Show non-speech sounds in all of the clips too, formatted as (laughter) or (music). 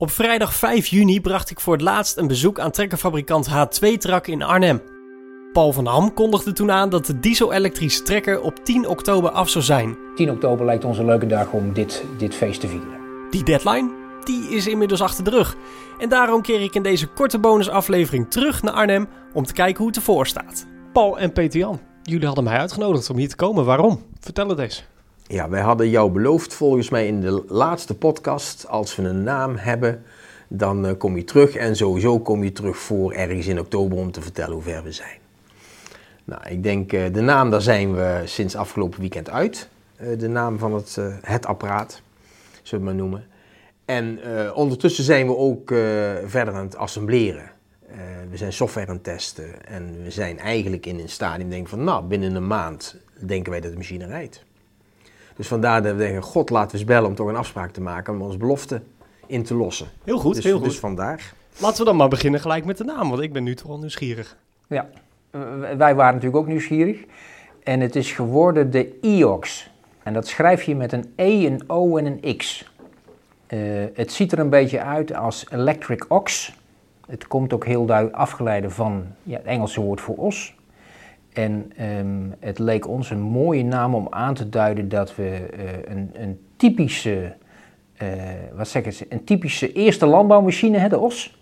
Op vrijdag 5 juni bracht ik voor het laatst een bezoek aan trekkerfabrikant H2-Trak in Arnhem. Paul van Ham kondigde toen aan dat de diesel-elektrische trekker op 10 oktober af zou zijn. 10 oktober lijkt ons een leuke dag om dit, dit feest te vieren. Die deadline, die is inmiddels achter de rug. En daarom keer ik in deze korte bonusaflevering terug naar Arnhem om te kijken hoe het ervoor staat. Paul en Peter-Jan, jullie hadden mij uitgenodigd om hier te komen. Waarom? Vertel het eens. Ja, wij hadden jou beloofd volgens mij in de laatste podcast, als we een naam hebben, dan eh, kom je terug en sowieso kom je terug voor ergens in oktober om te vertellen hoe ver we zijn. Nou, ik denk uh, de naam, daar zijn we sinds afgelopen weekend uit. Uh, de naam van het, het apparaat, zullen we het maar noemen. En ondertussen zijn we ook verder aan het assembleren. we zijn software aan het testen en we zijn eigenlijk in een stadium denk van, nou, binnen een maand denken wij dat de machine rijdt. Dus vandaar dat we denken, god laten we eens bellen om toch een afspraak te maken om onze belofte in te lossen. Heel goed, dus, heel goed. Dus vandaar. Laten we dan maar beginnen gelijk met de naam, want ik ben nu toch wel nieuwsgierig. Ja, wij waren natuurlijk ook nieuwsgierig. En het is geworden de IOX. En dat schrijf je met een E, een O en een X. Uh, het ziet er een beetje uit als electric ox. Het komt ook heel duidelijk afgeleid van ja, het Engelse woord voor os. En um, het leek ons een mooie naam om aan te duiden dat we uh, een, een, typische, uh, wat zeg ik, een typische eerste landbouwmachine, hè, de OS,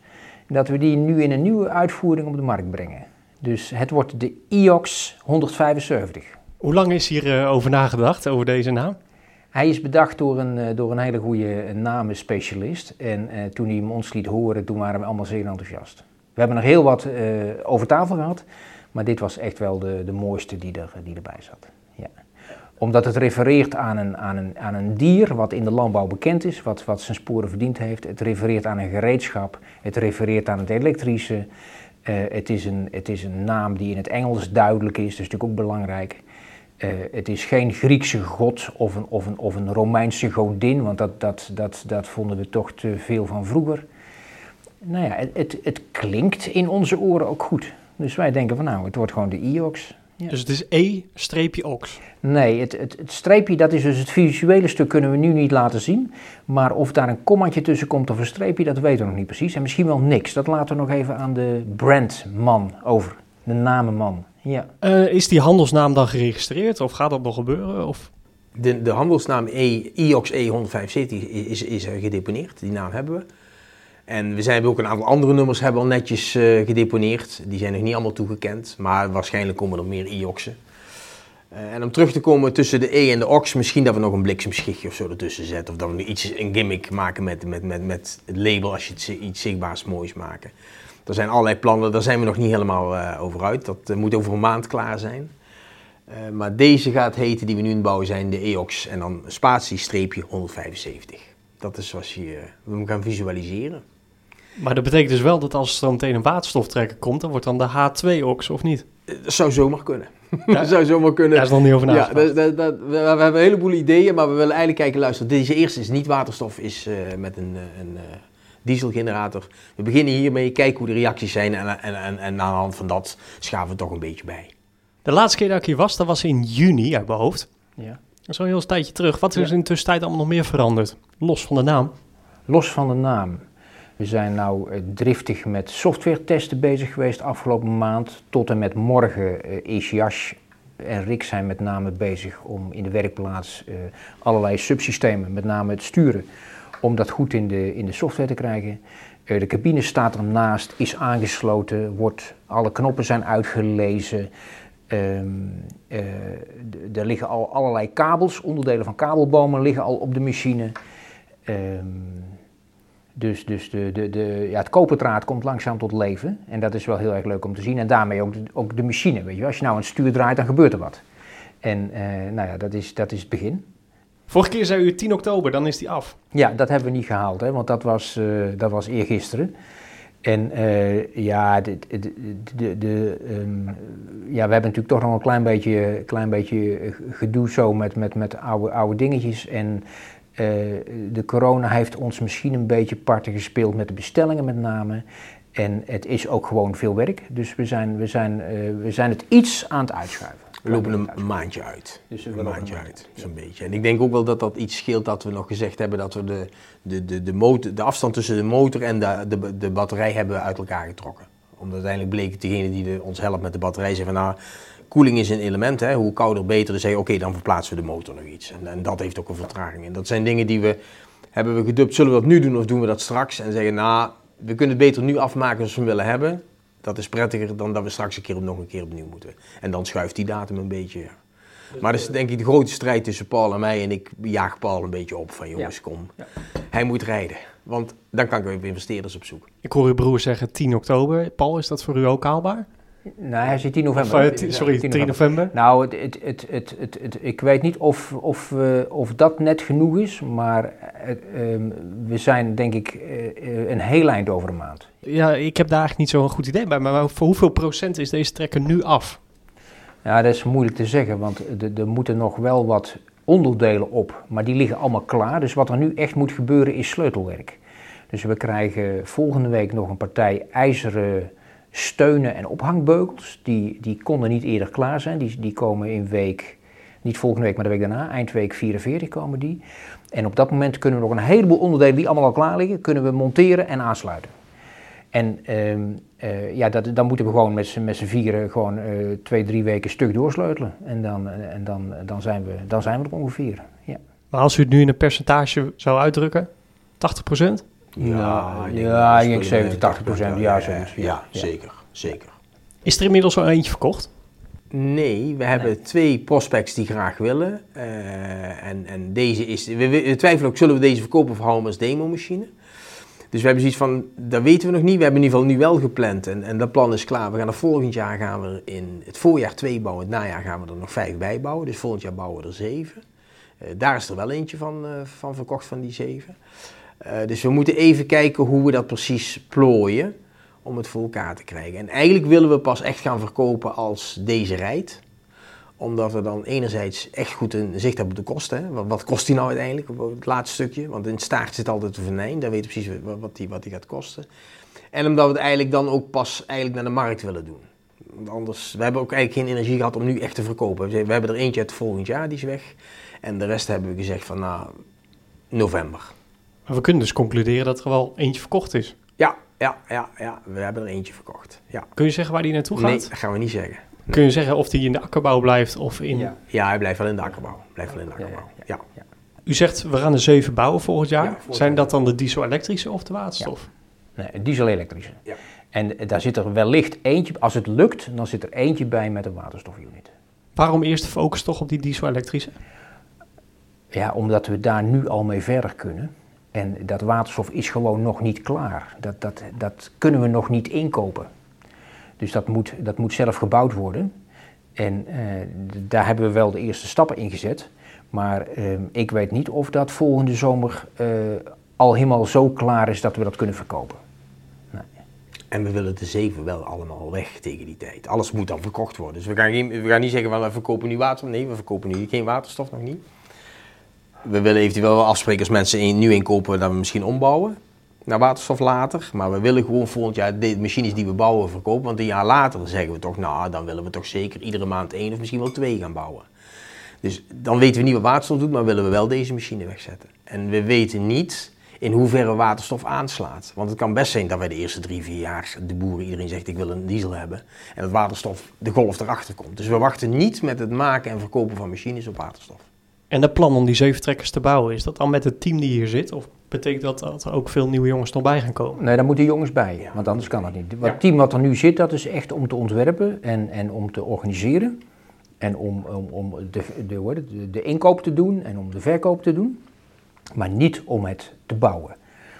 dat we die nu in een nieuwe uitvoering op de markt brengen. Dus het wordt de IOX 175. Hoe lang is hier uh, over nagedacht, over deze naam? Hij is bedacht door een, door een hele goede namenspecialist. En toen hij hem ons liet horen, toen waren we allemaal zeer enthousiast. We hebben nog heel wat over tafel gehad. Maar dit was echt wel de, de mooiste die, er, die erbij zat. Ja. Omdat het refereert aan een, aan, een, aan een dier wat in de landbouw bekend is, wat, wat zijn sporen verdiend heeft. Het refereert aan een gereedschap, het refereert aan het elektrische. Uh, het, is een, het is een naam die in het Engels duidelijk is, dat is natuurlijk ook belangrijk. Uh, het is geen Griekse god of een, of een, of een Romeinse godin, want dat, dat, dat, dat vonden we toch te veel van vroeger. Nou ja, het, het, het klinkt in onze oren ook goed. Dus wij denken van nou, het wordt gewoon de IOX. Ja. Dus het is E-ox? Nee, het, het, het, streepje, dat is dus het visuele stuk, kunnen we nu niet laten zien. Maar of daar een kommaatje tussen komt of een streepje, dat weten we nog niet precies. En misschien wel niks. Dat laten we nog even aan de brandman over. De namenman. Ja. Uh, is die handelsnaam dan geregistreerd of gaat dat nog gebeuren? Of? De, de handelsnaam e, IOX E175 is, is gedeponeerd. Die naam hebben we. En we zijn ook een aantal andere nummers hebben al netjes uh, gedeponeerd. Die zijn nog niet allemaal toegekend, maar waarschijnlijk komen er meer IOX'en. Uh, en om terug te komen tussen de E en de OX, misschien dat we nog een bliksemschichtje of zo ertussen zetten. Of dat we iets, een gimmick maken met, met, met, met het label als je het, iets zichtbaars moois maken. Er zijn allerlei plannen, daar zijn we nog niet helemaal uh, over uit. Dat moet over een maand klaar zijn. maar deze gaat heten, die we nu in bouwen zijn, de EOX en dan spatie-streepje 175. Dat is zoals je we gaan visualiseren. Maar dat betekent dus wel dat als er dan meteen een waterstoftrekker komt, dan wordt dan de H2-ox, of niet? Dat zou zomaar kunnen. Ja? (laughs) dat zou zomaar kunnen. Daar is nog niet over nagedacht. Ja, dat, dat, we, we, hebben een heleboel ideeën, maar we willen eigenlijk kijken, luister, deze eerste is niet waterstof, is uh, met een, een uh, dieselgenerator. We beginnen hiermee, kijken hoe de reacties zijn en, en, en, en aan de hand van dat schaven we toch een beetje bij. De laatste keer dat ik hier was, dat was in juni uit mijn hoofd. Ja. Dat is al een heel tijdje terug. Wat is ja. in de tussentijd allemaal nog meer veranderd? Los van de naam. Los van de naam. We zijn nou driftig met software testen bezig geweest afgelopen maand. Tot en met morgen is Jash en Rick zijn met name bezig om in de werkplaats uh, allerlei subsystemen, met name het sturen, om dat goed in de, in de software te krijgen. De cabine staat ernaast, is aangesloten, wordt, alle knoppen zijn uitgelezen. Um, er liggen al allerlei kabels, onderdelen van kabelbomen liggen al op de machine. Um, dus, dus de, de, de, ja, het koperdraad komt langzaam tot leven. En dat is wel heel erg leuk om te zien. En daarmee ook de, ook de machine. Weet je Als je nou een stuur draait, dan gebeurt er wat. En uh, nou ja, dat is, dat is het begin. Vorige keer zei u 10 oktober, dan is die af. Ja, dat hebben we niet gehaald, hè, want dat was, uh, dat was eergisteren. En uh, ja, de, de, de, de um, ja, we hebben natuurlijk toch nog een klein beetje, klein beetje gedoe zo met, met, met oude, oude dingetjes. En de corona heeft ons misschien een beetje parten gespeeld met de bestellingen met name. En het is ook gewoon veel werk. Dus we zijn, we zijn, uh, we zijn het iets aan het uitschuiven. We lopen een, een maandje uit. Dus een maandje een uit, zo'n beetje. En ik denk ook wel dat dat iets scheelt dat we nog gezegd hebben dat we de, de, de, de, motor, de afstand tussen de motor en de, de, de batterij hebben uit elkaar getrokken. Omdat uiteindelijk bleek degene die de, ons helpt met de batterij zei van nou, koeling is een element, hè, hoe kouder beter. Dus zei je, oké, dan verplaatsen we de motor nog iets. En, en dat heeft ook een vertraging in. Dat zijn dingen die we, hebben we gedubt, zullen we dat nu doen of doen we dat straks? En zeggen, nou, we kunnen het beter nu afmaken zoals we hem willen hebben. Dat is prettiger dan dat we straks een keer op nog een keer opnieuw moeten. En dan schuift die datum een beetje. ja. Maar dat is denk ik de grote strijd tussen Paul en mij. En ik jaag Paul een beetje op van jongens, kom. Ja. Hij moet rijden. Want dan kan ik weer investeerders op zoek. Ik hoor uw broer zeggen 10 oktober. Paul, is dat voor u ook haalbaar? Nee, hij zit 10 november. Of, eh, sorry, 10 3 november. Nou, het, het, het, het, het, het- ik weet niet of, of, we- of dat net genoeg is, maar het, ehm, we zijn denk ik eh, eh, een heel eind over een maand. Ja, ik heb daar eigenlijk niet zo'n goed idee bij. Maar voor hoeveel procent is deze trekker nu af? Ja, dat is moeilijk te zeggen, want er- er moeten nog wel wat onderdelen op, maar die liggen allemaal klaar. Dus wat er nu echt moet gebeuren is sleutelwerk. Dus we krijgen volgende week nog een partij ijzeren steunen en ophangbeugels. Die, die konden niet eerder klaar zijn. Die, die komen in week, niet volgende week, maar de week daarna, eindweek 44 komen die. En op dat moment kunnen we nog een heleboel onderdelen die allemaal al klaar liggen, kunnen we monteren en aansluiten. En ehm, eh, ja, dat, dan moeten we gewoon met z'n met z'n vieren gewoon eh, twee, drie weken stuk doorsleutelen. En, dan, eh, en dan, dan, zijn we, dan zijn we er ongeveer. Ja. Maar als u het nu in een percentage zou uitdrukken, 80 procent? Ja, ja, ik denk spelen 70, 80 procent, ja, zoiets. Ja, Ja. zeker, zeker. Is er inmiddels al eentje verkocht? Nee, we hebben twee prospects die graag willen. Eh, en, en deze is. We, we- twijfelen ook, zullen we deze verkopen of houden we als demo-machine? Dus we hebben zoiets van, dat weten we nog niet. We hebben in ieder geval nu wel gepland en, en dat plan is klaar. We gaan er volgend jaar gaan we in het voorjaar twee bouwen, het najaar gaan we er nog vijf bij bouwen. Dus volgend jaar bouwen we er zeven. Eh, daar is er wel eentje van, eh, van verkocht van die zeven. Eh, dus we moeten even kijken hoe we dat precies plooien om het voor elkaar te krijgen. En eigenlijk willen we pas echt gaan verkopen als deze rijdt omdat we dan enerzijds echt goed een zicht hebben op de kosten. Wat, kost die nou uiteindelijk op het laatste stukje? Want in het staart zit altijd een venijn. Daar weten we precies wat, die, wat die gaat kosten. En omdat we het eigenlijk dan ook pas eigenlijk naar de markt willen doen. Want anders, we hebben ook eigenlijk geen energie gehad om nu echt te verkopen. We hebben er eentje uit volgend jaar, die is weg. En de rest hebben we gezegd van nou, november. Maar we kunnen dus concluderen dat er wel eentje verkocht is. Ja, ja, ja, ja, we hebben er eentje verkocht. Ja. Kun je zeggen waar die naartoe gaat? Nee, dat gaan we niet zeggen. Kun je zeggen of die in de akkerbouw blijft of in... Ja. Ja, hij blijft wel in de akkerbouw. Blijft wel in de Ja, ja, akkerbouw. ja. Ja. U zegt we gaan er zeven bouwen volgend jaar. Ja, volgend Zijn dat dan de diesel-elektrische of de waterstof? Nee, diesel-elektrische. Ja. En daar zit er wellicht eentje, als het lukt, dan zit er eentje bij met een waterstofunit. Waarom eerst de focus toch op die diesel-elektrische? Ja, omdat we daar nu al mee verder kunnen. En dat waterstof is gewoon nog niet klaar. Dat, dat, dat kunnen we nog niet inkopen. Dus dat moet, dat moet zelf gebouwd worden. En eh, daar hebben we wel de eerste stappen in gezet. Maar ehm, ik weet niet of dat volgende zomer eh, al helemaal zo klaar is dat we dat kunnen verkopen. En we willen de zeven wel allemaal weg tegen die tijd. Alles moet dan verkocht worden. Dus we gaan, geen, we gaan niet zeggen, van, we verkopen nu waterstof. Nee, we verkopen nu geen waterstof nog niet. We willen eventueel wel afspreken als mensen in, nu inkopen dat we misschien ombouwen naar waterstof later. Maar we willen gewoon volgend jaar de machines die we bouwen verkopen. Want een jaar later zeggen we toch, nou dan willen we toch zeker iedere maand één of misschien wel twee gaan bouwen. Dus dan weten we niet wat waterstof doet, maar willen we wel deze machine wegzetten. En we weten niet in hoeverre waterstof aanslaat. Want het kan best zijn dat wij de eerste drie, vier jaar de boeren, iedereen zegt ik wil een diesel hebben. En dat waterstof, de golf erachter komt. Dus we wachten niet met het maken en verkopen van machines op waterstof. En dat plan om die zeven trekkers te bouwen, is dat dan met het team die hier zit? Of betekent dat dat er ook veel nieuwe jongens nog bij gaan komen? Nee, daar moeten jongens bij, want anders kan dat niet. Het team wat er nu zit, dat is echt om te ontwerpen en, en om te organiseren. En om, om, om de, de, de, de inkoop te doen en om de verkoop te doen. Maar niet om het te bouwen.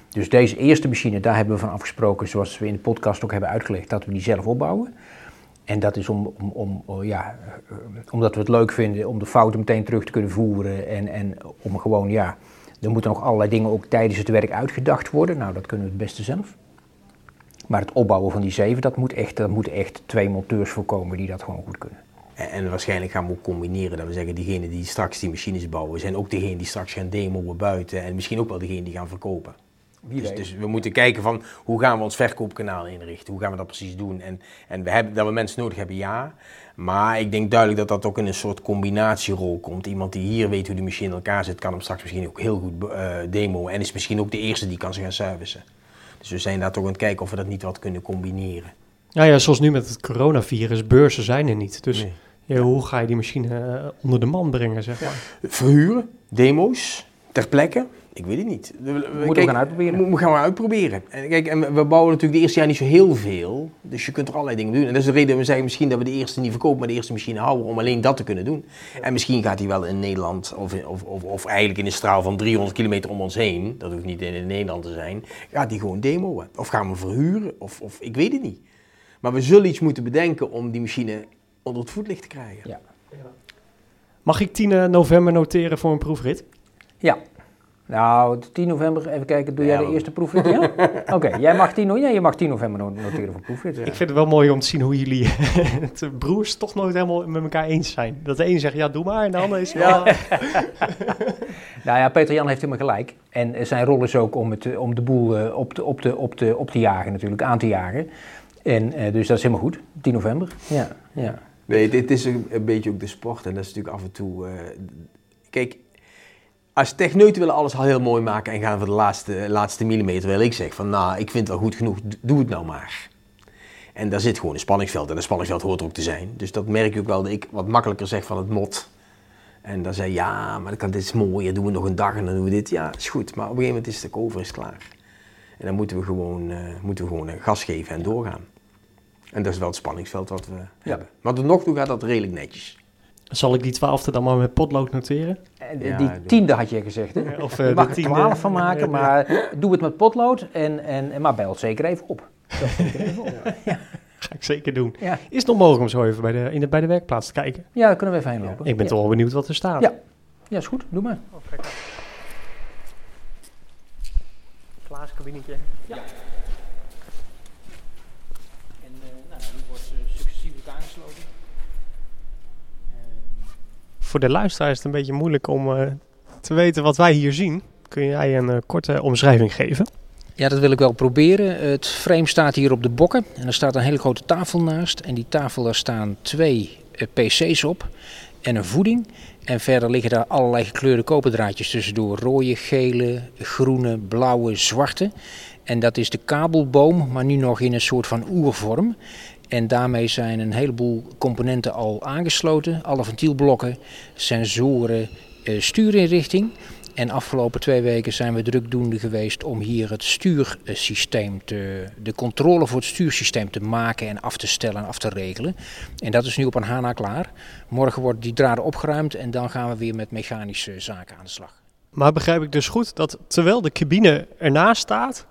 Dus deze eerste machine, daar hebben we van afgesproken, zoals we in de podcast ook hebben uitgelegd, dat we die zelf opbouwen. En dat is om, om, om, oh ja, eh, omdat we het leuk vinden om de fouten meteen terug te kunnen voeren. En, en om gewoon, ja, er moeten nog allerlei dingen ook tijdens het werk uitgedacht worden. Nou, dat kunnen we het beste zelf. Maar het opbouwen van die zeven, dat moet echt, daar moeten echt twee monteurs voorkomen die dat gewoon goed kunnen. En, en waarschijnlijk gaan we ook combineren dat we zeggen, diegenen die straks die machines bouwen, zijn ook degenen die straks gaan demoen buiten. En misschien ook wel degenen die gaan verkopen. Wie Dus, weet. dus we moeten kijken van hoe gaan we ons verkoopkanaal inrichten? Hoe gaan we dat precies doen? En, en we hebben, dat we mensen nodig hebben, ja. Maar ik denk duidelijk dat dat ook in een soort combinatierol komt. Iemand die hier weet hoe de machine in elkaar zit, kan hem straks misschien ook heel goed eh demoen. En is misschien ook de eerste die kan ze gaan servicen. Dus we zijn daar toch aan het kijken of we dat niet wat kunnen combineren. Nou ja, zoals nu met het coronavirus, beurzen zijn er niet. Dus Nee. ja, hoe ga je die machine eh, onder de man brengen, zeg maar? Verhuren, demo's, ter plekke. Ik weet het niet. We, we- we gaan uitproberen. We, we gaan maar uitproberen. En, kijk, en we bouwen natuurlijk de eerste jaar niet zo heel veel. Dus je kunt er allerlei dingen doen. En dat is de reden dat we zeggen misschien dat we de eerste niet verkopen, maar de eerste machine houden om alleen dat te kunnen doen. En misschien gaat hij wel in Nederland of, of, of, of eigenlijk in een straal van 300 kilometer om ons heen, dat hoeft niet in, Nederland te zijn, gaat hij gewoon demoen. Of gaan we verhuren, of, of ik weet het niet. Maar we zullen iets moeten bedenken om die machine onder het voetlicht te krijgen. Ja. Mag ik 10 november noteren voor een proefrit? Ja. Nou, 10 november, even kijken, doe jij Ja, de eerste proefrit? Ja? (laughs) Oké, jij mag 10, no- ja, je mag 10 november no- noteren voor proefrit. Ik vind het wel mooi om te zien hoe jullie (laughs) het broers toch nooit helemaal met elkaar eens zijn. Dat de een zegt, ja, doe maar. En de ander is, ja. (laughs) Nou ja, Peter Jan heeft helemaal gelijk. En eh, zijn rol is ook om, het, eh, om de boel eh, op, te, op, te, op, te, op te jagen natuurlijk, aan te jagen. En eh, dus dat is helemaal goed, 10 november. Ja, ja. Nee, dit is een, een beetje ook de sport en dat is natuurlijk af en toe... eh, kijk, als techneuten willen alles al heel mooi maken en gaan voor de laatste, laatste millimeter, wil ik zeg van nou, ik vind het wel goed genoeg, doe het nou maar. En daar zit gewoon een spanningsveld en een spanningsveld hoort er ook te zijn. Dus dat merk je ook wel dat ik wat makkelijker zeg van het mot. En dan zei ja, maar dat kan, dit is mooi, dan doen we nog een dag en dan doen we dit. Ja, is goed, maar op een gegeven moment is het over, is klaar. En dan moeten we gewoon, eh, moeten we gewoon eh, gas geven en doorgaan. En dat is wel het spanningsveld wat we hebben. Maar tot nog toe gaat dat redelijk netjes. Zal ik die twaalfde dan maar met potlood noteren? Eh, Ja, die tiende had je gezegd, hè? Of, eh, je mag de er. 12 van maken, maar doe het met potlood en, en, en maar bel het zeker even op. Zeker even op. (laughs) Ga ik zeker doen. Ja. Is het nog mogelijk om zo even bij de, in de, bij de werkplaats te kijken? ja, daar kunnen we even heen lopen. Ik ben ja. toch wel benieuwd wat er staat. Ja. Ja, is goed, doe maar. Glazen kabinetje. En nou, die wordt successievelijk aangesloten. Voor de luisteraar is het een beetje moeilijk om eh, te weten wat wij hier zien. Kun jij een eh, korte omschrijving geven? Ja, dat wil ik wel proberen. Het frame staat hier op de bokken en er staat een hele grote tafel naast. En die tafel, daar staan twee eh, PC's op en een voeding. En verder liggen daar allerlei gekleurde koperdraadjes tussendoor. Rode, gele, groene, blauwe, zwarte. En dat is de kabelboom, maar nu nog in een soort van oervorm. En daarmee zijn een heleboel componenten al aangesloten. Alle ventielblokken, sensoren, eh, stuurinrichting. En afgelopen twee weken zijn we drukdoende geweest om hier het stuursysteem, te, de controle voor het stuursysteem te maken en af te stellen en af te regelen. En dat is nu op een HANA klaar. Morgen worden die draden opgeruimd en dan gaan we weer met mechanische zaken aan de slag. Maar begrijp ik dus goed dat terwijl de cabine ernaast staat,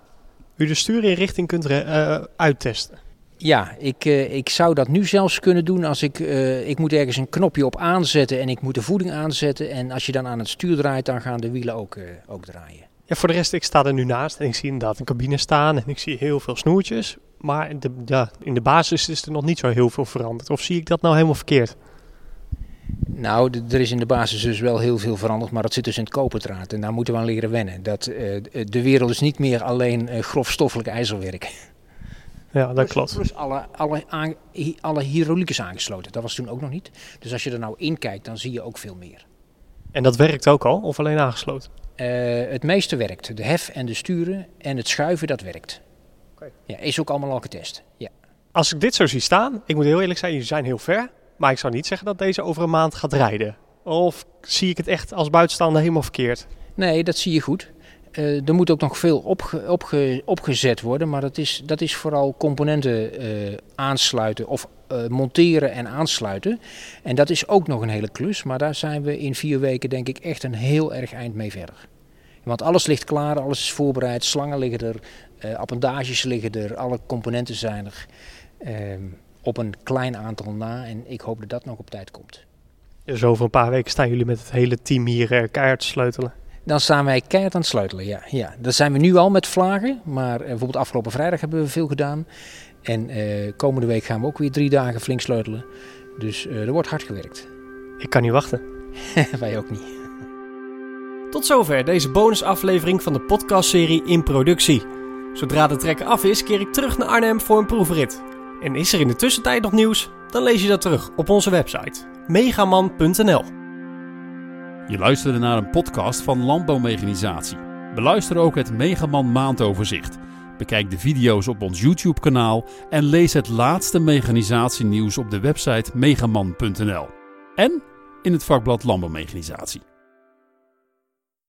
u de stuurinrichting kunt eh, uittesten? Ja, ik, eh, ik zou dat nu zelfs kunnen doen als ik, eh, ik moet ergens een knopje op aanzetten en ik moet de voeding aanzetten. En als je dan aan het stuur draait, dan gaan de wielen ook, eh, ook draaien. Ja, voor de rest, ik sta er nu naast en ik zie inderdaad een cabine staan en ik zie heel veel snoertjes. Maar de, ja, in de basis is er nog niet zo heel veel veranderd. Of zie ik dat nou helemaal verkeerd? Nou, er is in de basis dus wel heel veel veranderd, maar dat zit dus in het koperdraad. En daar moeten we aan leren wennen. Dat, de wereld is niet meer alleen grofstoffelijk ijzerwerk. Ja, dat Plus- klopt. Plus alle, alle, aan, alle hydrauliek is aangesloten. Dat was toen ook nog niet. Dus als je er nou in kijkt, dan zie je ook veel meer. En dat werkt ook al, of alleen aangesloten? Eh, het meeste werkt. De hef en de sturen en het schuiven, dat werkt. Oké. Ja, is ook allemaal al getest. Ja. Als ik dit zo zie staan, ik moet heel eerlijk zijn, jullie zijn heel ver. Maar ik zou niet zeggen dat deze over een maand gaat rijden. Of zie ik het echt als buitenstaander helemaal verkeerd? Nee, dat zie je goed. Eh, er moet ook nog veel opge, opge- opgezet worden, maar dat is, dat is vooral componenten eh, aansluiten of eh, monteren en aansluiten. En dat is ook nog een hele klus, maar daar zijn we in vier weken denk ik echt een heel erg eind mee verder. Want alles ligt klaar, alles is voorbereid, slangen liggen er, appendages liggen er, alle componenten zijn er. ehm, op een klein aantal na en ik hoop dat dat nog op tijd komt. Dus over een paar weken staan jullie met het hele team hier keihard te sleutelen. Dan staan wij keihard aan het sleutelen, ja. ja. Dat zijn we nu al met vlagen, maar eh, bijvoorbeeld afgelopen vrijdag hebben we veel gedaan. En eh, komende week gaan we ook weer drie dagen flink sleutelen. Dus eh, er wordt hard gewerkt. (laughs) Ik kan niet wachten. (laughs) wij ook niet. Tot zover deze bonusaflevering van de podcastserie In Productie. Zodra de trekker af is, keer ik terug naar Arnhem voor een proefrit. En is er in de tussentijd nog nieuws? Dan lees je dat terug op onze website megaman.nl. Je luisterde naar een podcast van Landbouwmechanisatie. Beluister ook het Megaman maandoverzicht. Bekijk de video's op ons YouTube kanaal en lees het laatste mechanisatienieuws op de website megaman.nl. En in het vakblad Landbouwmechanisatie.